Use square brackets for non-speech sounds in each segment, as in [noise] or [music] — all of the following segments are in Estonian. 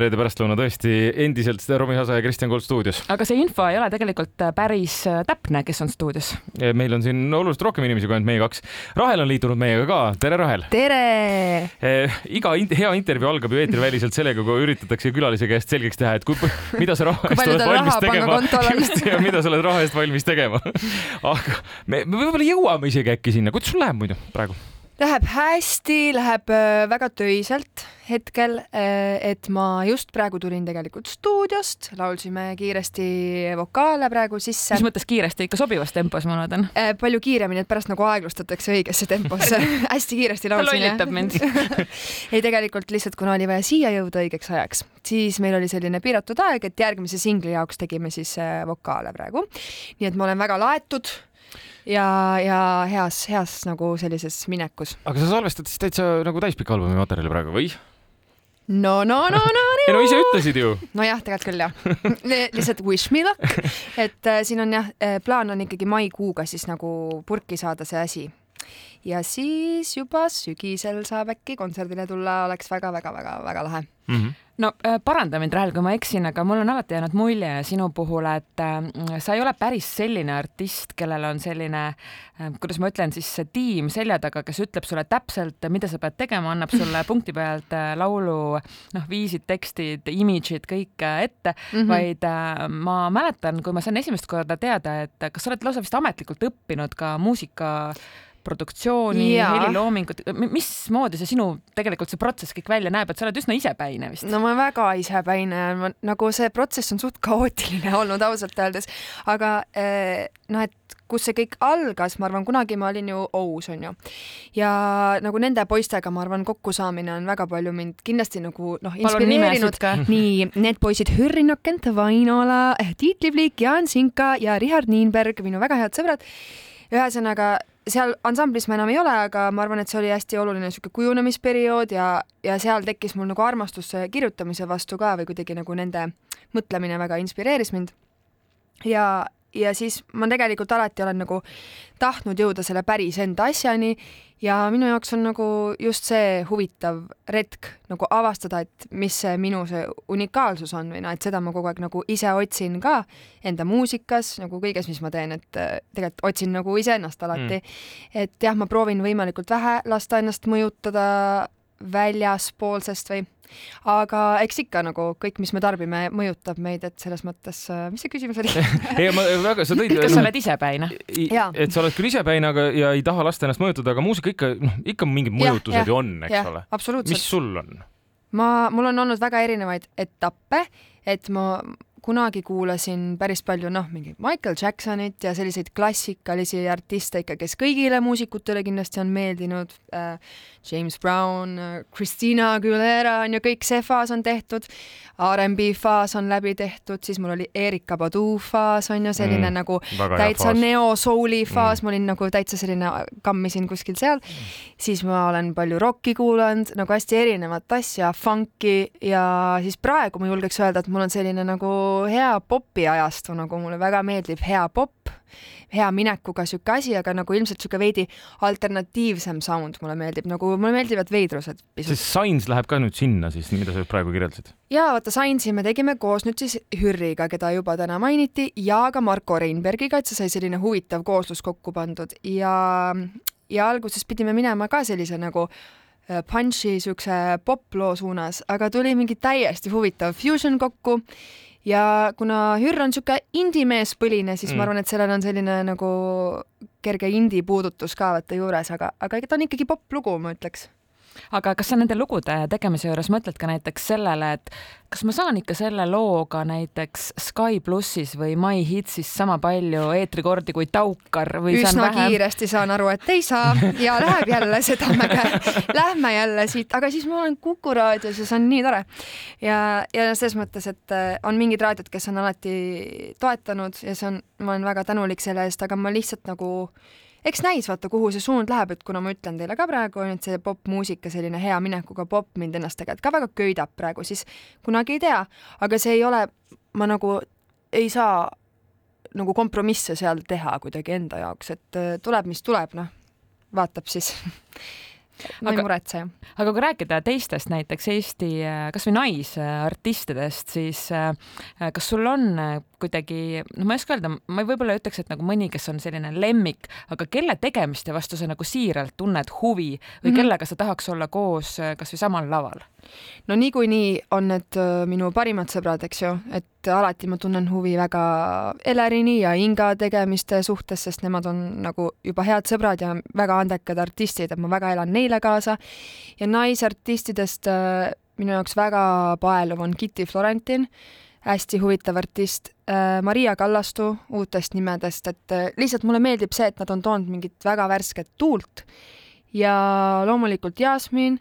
reede pärastlõuna tõesti endiselt Romi Hasa ja Kristjan Kold stuudios. aga see info ei ole tegelikult päris äh, täpne, kes on stuudios. meil on siin oluliselt rohkem inimesi kui ainult meie kaks. Rahel on liitunud meiega ka, tere Rahel! tere! Eh, iga in hea intervjuu algab ju eetriväliselt sellega, kui üritatakse külalise käest selgeks teha, et kui, mida sa raha eest oled valmis tegema just, ja mida sa oled raha eest valmis tegema. [laughs] aga me, me võib-olla jõuame isegi äkki sinna, kuidas sul läheb muidu praegu? Läheb hästi, läheb äh, väga töiselt hetkel, äh, et ma just praegu tulin tegelikult stuudiost, laulsime kiiresti vokaale praegu sisse. mis mõttes kiiresti, ikka sobivas tempos, ma loodan? Äh, palju kiiremini, et pärast nagu aeglustatakse õigesse temposse [laughs] hästi kiiresti laulsin. ta lollitab mind [laughs] ei, tegelikult lihtsalt, kuna oli vaja siia jõuda õigeks ajaks, siis meil oli selline piiratud aeg, et järgmise singli jaoks tegime siis vokaale praegu. nii et ma olen väga laetud ja, ja heas, heas nagu sellises minekus. aga sa salvestad siis täitsa nagu täispika albumi materjali praegu või? no, no, no, no, no. [laughs] ei no ise ütlesid ju. nojah, tegelikult küll jah lihtsalt wish me luck, et äh, siin on jah, äh, plaan on ikkagi maikuuga siis nagu purki saada see asi ja siis juba sügisel saab äkki kontserdile tulla, oleks väga-väga-väga-väga lahe mm. -hmm no äh, paranda mind, Rahel, kui ma eksin, aga mul on alati jäänud mulje sinu puhul, et äh, sa ei ole päris selline artist, kellel on selline äh,, kuidas ma ütlen siis, tiim selja taga, kes ütleb sulle täpselt, mida sa pead tegema, annab sulle [laughs] punkti pealt laulu noh, viisid, tekstid, imidžid kõik ette mm, -hmm. vaid ma mäletan, kui ma sain esimest korda teada, et kas sa oled lausa vist ametlikult õppinud ka muusika produktsiooni, heliloomingut, mismoodi see sinu tegelikult see protsess kõik välja näeb, et sa oled üsna isepäine vist? no ma väga isepäine, nagu see protsess on suht kaootiline [laughs] olnud ausalt öeldes, aga eh, noh, et kus see kõik algas, ma arvan, kunagi ma olin ju Ous onju ja nagu nende poistega, ma arvan, kokkusaamine on väga palju mind kindlasti nagu noh, inspireerinud. [laughs] nii, need poisid Hürri Nokent, Vainola, Tiit Liblik, Jaan Sinka ja Richard Niinberg, minu väga head sõbrad. Ühesõnaga seal ansamblis ma enam ei ole, aga ma arvan, et see oli hästi oluline niisugune kujunemisperiood ja, ja seal tekkis mul nagu armastus kirjutamise vastu ka või kuidagi nagu nende mõtlemine väga inspireeris mind. ja, ja siis ma tegelikult alati olen nagu tahtnud jõuda selle päris enda asjani ja minu jaoks on nagu just see huvitav retk nagu avastada, et mis see minu see unikaalsus on või noh, et seda ma kogu aeg nagu ise otsin ka enda muusikas nagu kõiges, mis ma teen, et äh, tegelikult otsin nagu iseennast alati. Mm.. et jah, ma proovin võimalikult vähe lasta ennast mõjutada väljaspoolsest või aga eks ikka nagu kõik, mis me tarbime, mõjutab meid, et selles mõttes, äh, mis see küsimus oli [laughs] ei, ma väga, sa tõid. kas sa oled isepäine? et sa oled küll isepäine, aga, ja ei taha lasta ennast mõjutada, aga muusika ikka, noh, ikka mingid mõjutused ju on, eks ole. mis sul on? ma, mul on olnud väga erinevaid etappe, et ma kunagi kuulasin päris palju noh, mingi Michael Jacksonit ja selliseid klassikalisi artiste ikka, kes kõigile muusikutele kindlasti on meeldinud äh,. James Brown Christina Aguilera on ju kõik see faas on tehtud, R'n'B faas on läbi tehtud, siis mul oli Erika Badu faas on ju selline mm, nagu täitsa neo-souli faas mm., ma olin nagu täitsa selline, kammisin kuskil seal mm.. siis ma olen palju rokki kuulanud, nagu hästi erinevat asja, funk'i ja siis praegu ma julgeks öelda, et mul on selline nagu hea popi ajastu, nagu mulle väga meeldib hea popp, hea minekuga sihuke asi, aga nagu ilmselt sihuke veidi alternatiivsem sound mulle meeldib, nagu mulle meeldivad veidrused see Sains läheb ka nüüd sinna siis, mida sa praegu kirjeldasid? ja vaata, Sainsi me tegime koos nüüd siis Hürriga, keda juba täna mainiti, ja ka Marko Reinbergiga, et see sai selline huvitav kooslus kokku pandud. Ja, ja alguses pidime minema ka sellise nagu äh, punch'i siukse poploo suunas, aga tuli mingi täiesti huvitav fusion kokku ja kuna Hürr on niisugune indie-mees põline, siis mm. ma arvan, et sellel on selline nagu kerge indie puudutus ka vaata juures, aga, aga ta on ikkagi popp-lugu, ma ütleks aga kas sa nende lugude tegemise juures mõtled ka näiteks sellele, et kas ma saan ikka selle looga näiteks Sky plussis või My Hitsis sama palju eetrikordi kui Taukar või üsna vähem... kiiresti saan aru, et ei saa ja läheb jälle Sedamäge. [laughs] Lähme jälle siit, aga siis ma olen Kuku raadios ja see on nii tore. ja, ja selles mõttes, et äh, on mingid raadiod, kes on alati toetanud ja see on, ma olen väga tänulik selle eest, aga ma lihtsalt nagu eks näis, vaata, kuhu see suund läheb, et kuna ma ütlen teile ka praegu, et see popmuusika, selline hea minekuga popp mind ennast tegelikult ka väga köidab praegu, siis kunagi ei tea, aga see ei ole, ma nagu ei saa nagu kompromisse seal teha kuidagi enda jaoks, et äh, tuleb, mis tuleb, noh, vaatab siis [laughs] ma ei muretse. aga kui rääkida teistest näiteks Eesti kasvõi naisartistidest, siis kas sul on kuidagi, no ma ei oska öelda, ma võib-olla ütleks, et nagu mõni, kes on selline lemmik, aga kelle tegemiste vastu sa nagu siiralt tunned huvi või mm -hmm. kellega sa tahaks olla koos kasvõi samal laval? no niikuinii on need minu parimad sõbrad, eks ju, et alati ma tunnen huvi väga Elerini ja Inga tegemiste suhtes, sest nemad on nagu juba head sõbrad ja väga andekad artistid, et ma väga elan neile kaasa. ja naisartistidest minu jaoks väga paeluv on Kitty Florentin hästi huvitav artist. Äh, Maria Kallastu uutest nimedest, et äh, lihtsalt mulle meeldib see, et nad on toonud mingit väga värsket tuult ja loomulikult Jasmin.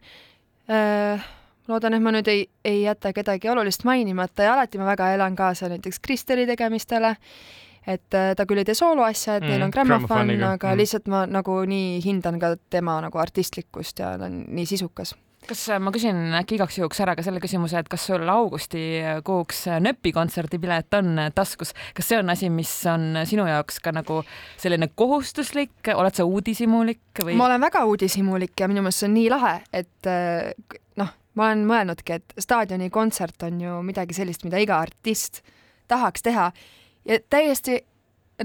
Äh, loodan, et ma nüüd ei, ei jäta kedagi olulist mainimata ja alati ma väga elan kaasa näiteks Kristeli tegemistele. et ta küll ei tee sooloasja, et mm, neil on grammofon, aga mm. lihtsalt ma nagu nii hindan ka tema nagu artistlikkust ja ta on nii sisukas kas äh, ma küsin äkki igaks juhuks ära ka selle küsimuse, et kas sul augustikuuks Nööpi kontserdipilet on taskus, kas see on asi, mis on sinu jaoks ka nagu selline kohustuslik, oled sa uudishimulik või? ma olen väga uudishimulik ja minu meelest see on nii lahe, et äh, noh, ma olen mõelnudki, et staadionikontsert on ju midagi sellist, mida iga artist tahaks teha. Ja täiesti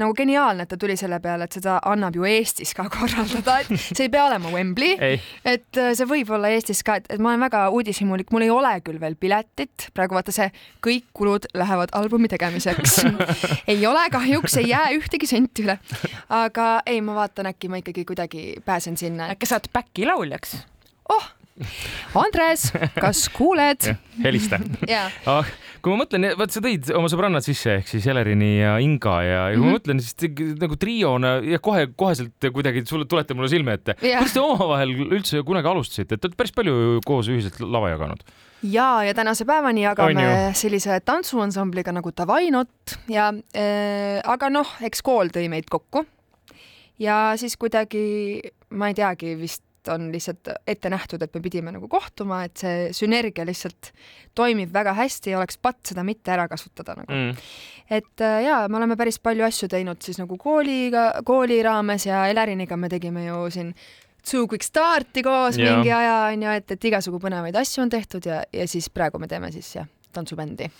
nagu geniaalne, et ta tuli selle peale, et seda annab ju Eestis ka [laughs] korraldada, et see ei pea olema Wembley, et äh, see võib olla Eestis ka, et, et ma olen väga uudishimulik, mul ei ole küll veel piletit, praegu vaata see, kõik kulud lähevad albumi tegemiseks. [laughs] Ei ole kahjuks, ei jää ühtegi senti üle. aga ei, ma vaatan, äkki ma ikkagi kuidagi pääsen sinna. äkki saad back'i lauljaks? oh, Andres, kas kuuled? helista ah, kui ma mõtlen, vaat sa tõid oma sõbrannad sisse ehk siis Elerini ja Inga ja, ja kui mm -hmm. ma mhm. mõtlen, siis nagu triona ja kohe koheselt kuidagi sulle tulete mulle silme ette yeah.. kuidas te omavahel üldse kunagi alustasite, et te olete päris palju koos ühiselt lava jaganud? ja, ja tänase päevani jagame sellise tantsuansambliga nagu Davainot ja äh, aga noh, eks kool tõi meid kokku ja siis kuidagi ma ei teagi, vist on lihtsalt ette nähtud, et me pidime nagu kohtuma, et see sünergia lihtsalt toimib väga hästi ja oleks patt seda mitte ära kasutada nagu. Mm.. et äh, jaa, me oleme päris palju asju teinud siis nagu kooliga, kooli raames ja Eleriniga me tegime ju siin Too Quick Starti koos ja. mingi aja onju, et, et igasugu põnevaid asju on tehtud ja, ja siis praegu me teeme siis jah tantsubändi.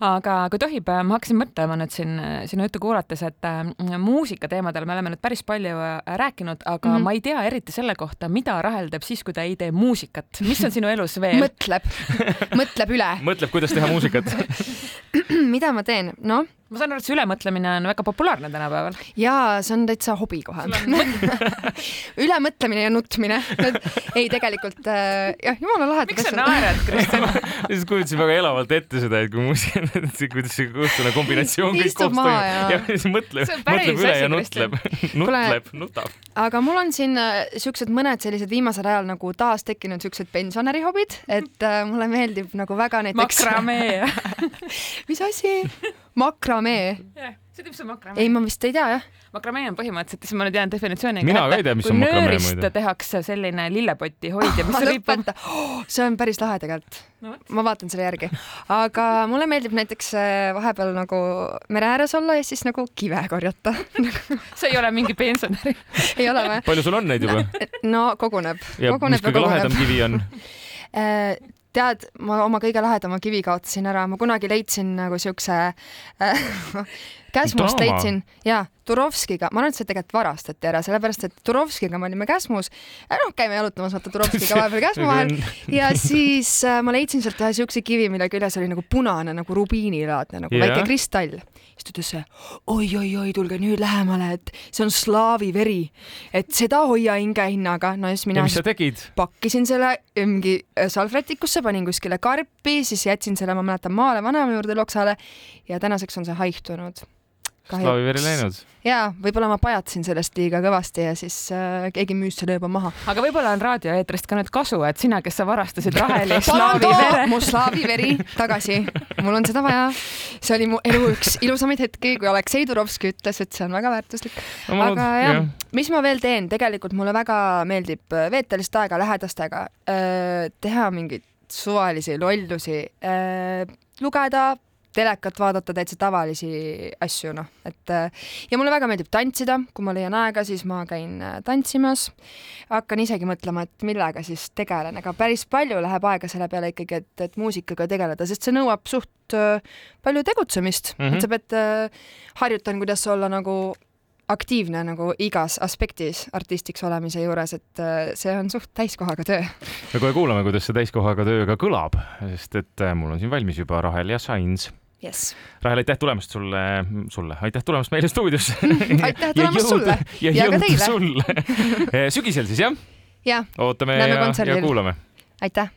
aga kui tohib, ma hakkasin mõtlema nüüd siin sinu juttu kuulates, et äh, muusika teemadel me oleme nüüd päris palju äh, rääkinud, aga mm -hmm. ma ei tea eriti selle kohta, mida Rahel teeb siis, kui ta ei tee muusikat. mis on sinu elus veel? mõtleb mõtleb üle. mõtleb, kuidas teha muusikat [laughs] mida ma teen? noh ma saan aru, et see ülemõtlemine on väga populaarne tänapäeval. jaa, see on täitsa hobi kohe [laughs] ülemõtlemine ja nutmine. ei, tegelikult äh, jah, jumala asjad. miks sa naerad, Kristjan? [laughs] lihtsalt kujutasin väga elavalt ette seda, et kui muusika, kuidas see õhtune kombinatsioon kõik koos toimub. ja siis mõtleb, mõtleb üle ja nutleb, nutleb, nutab. aga mul on siin äh, siuksed mõned sellised viimasel ajal nagu taas tekkinud siuksed pensionärihobid, et äh, mulle meeldib nagu väga näiteks. makramee [laughs] mis asi? Makramee yeah,. see teeb see makramee? ei, ma vist ei tea jah. makramee on põhimõtteliselt, siis ma nüüd jään definitsiooniga mina ka ei tea, mis on makramee muidu. tehakse selline lillepoti [laughs] hoidja, mis võib oh, see on päris lahe tegelikult no,. ma vaatan selle järgi. aga mulle meeldib näiteks äh, vahepeal nagu mere ääres olla ja siis nagu kive korjata [laughs] see ei ole mingi pensionäri [laughs] ei ole või? palju sul on neid juba? no koguneb. ja koguneb mis kõige lahedam kivi on äh, tead, ma oma kõige lahedama kivi kaotasin ära, ma kunagi leidsin nagu siukse äh, [laughs] Käsmust leidsin. Ja Turovskiga, ma arvan, et see tegelikult varastati ära, sellepärast et Turovskiga me olime Käsmus, äh, noh, käime jalutamas vaata Turovskiga [laughs] vahepeal Käsmu vahel. Ja siis äh, ma leidsin sealt ühe siukse kivi, mille küljes oli nagu punane nagu rubiinilaadne nagu yeah. väike kristall. siis ta ütles oi-oi-oi, tulge nüüd lähemale, et see on slaavi veri, et seda hoia hinge hinnaga. no siis mina siis pakkisin selle mingi salvrätikusse, panin kuskile karpi, siis jätsin selle, ma mäletan, maale vanaema juurde Loksale ja tänaseks on see haihtunud slaavi veri läinud. jaa, võib-olla ma pajatasin sellest liiga kõvasti ja siis äh, keegi müüs selle juba maha. aga võib-olla on raadioeetrist ka nüüd kasu, et sina, kes sa varastasid Raheli [laughs] slaavi vere. mu slaavi veri tagasi, mul on seda vaja. see oli mu elu üks ilusamaid hetki, kui Aleksei Turovski ütles, et see on väga väärtuslik. aga jah ja., mis ma veel teen, tegelikult mulle väga meeldib äh, veeta lihtsalt aega lähedastega, äh, teha mingeid suvalisi lollusi, äh, lugeda telekat vaadata, täitsa tavalisi asju, noh, et ja mulle väga meeldib tantsida, kui ma leian aega, siis ma käin tantsimas. hakkan isegi mõtlema, et millega siis tegelen, aga päris palju läheb aega selle peale ikkagi, et, et muusikaga tegeleda, sest see nõuab suht palju tegutsemist mm, -hmm. et sa pead, harjutan, kuidas olla nagu aktiivne nagu igas aspektis artistiks olemise juures, et äh, see on suht täiskohaga töö. me kohe kuulame, kuidas see täiskohaga töö ka kõlab, sest et äh, mul on siin valmis juba Rahel ja Sains yes.. Rahel, aitäh tulemast sulle, sulle, aitäh tulemast meile stuudiosse [laughs] aitäh tulemast sulle ja, ja ka teile. sulle [laughs] sügisel siis jah? jah. ootame ja, ja kuulame. aitäh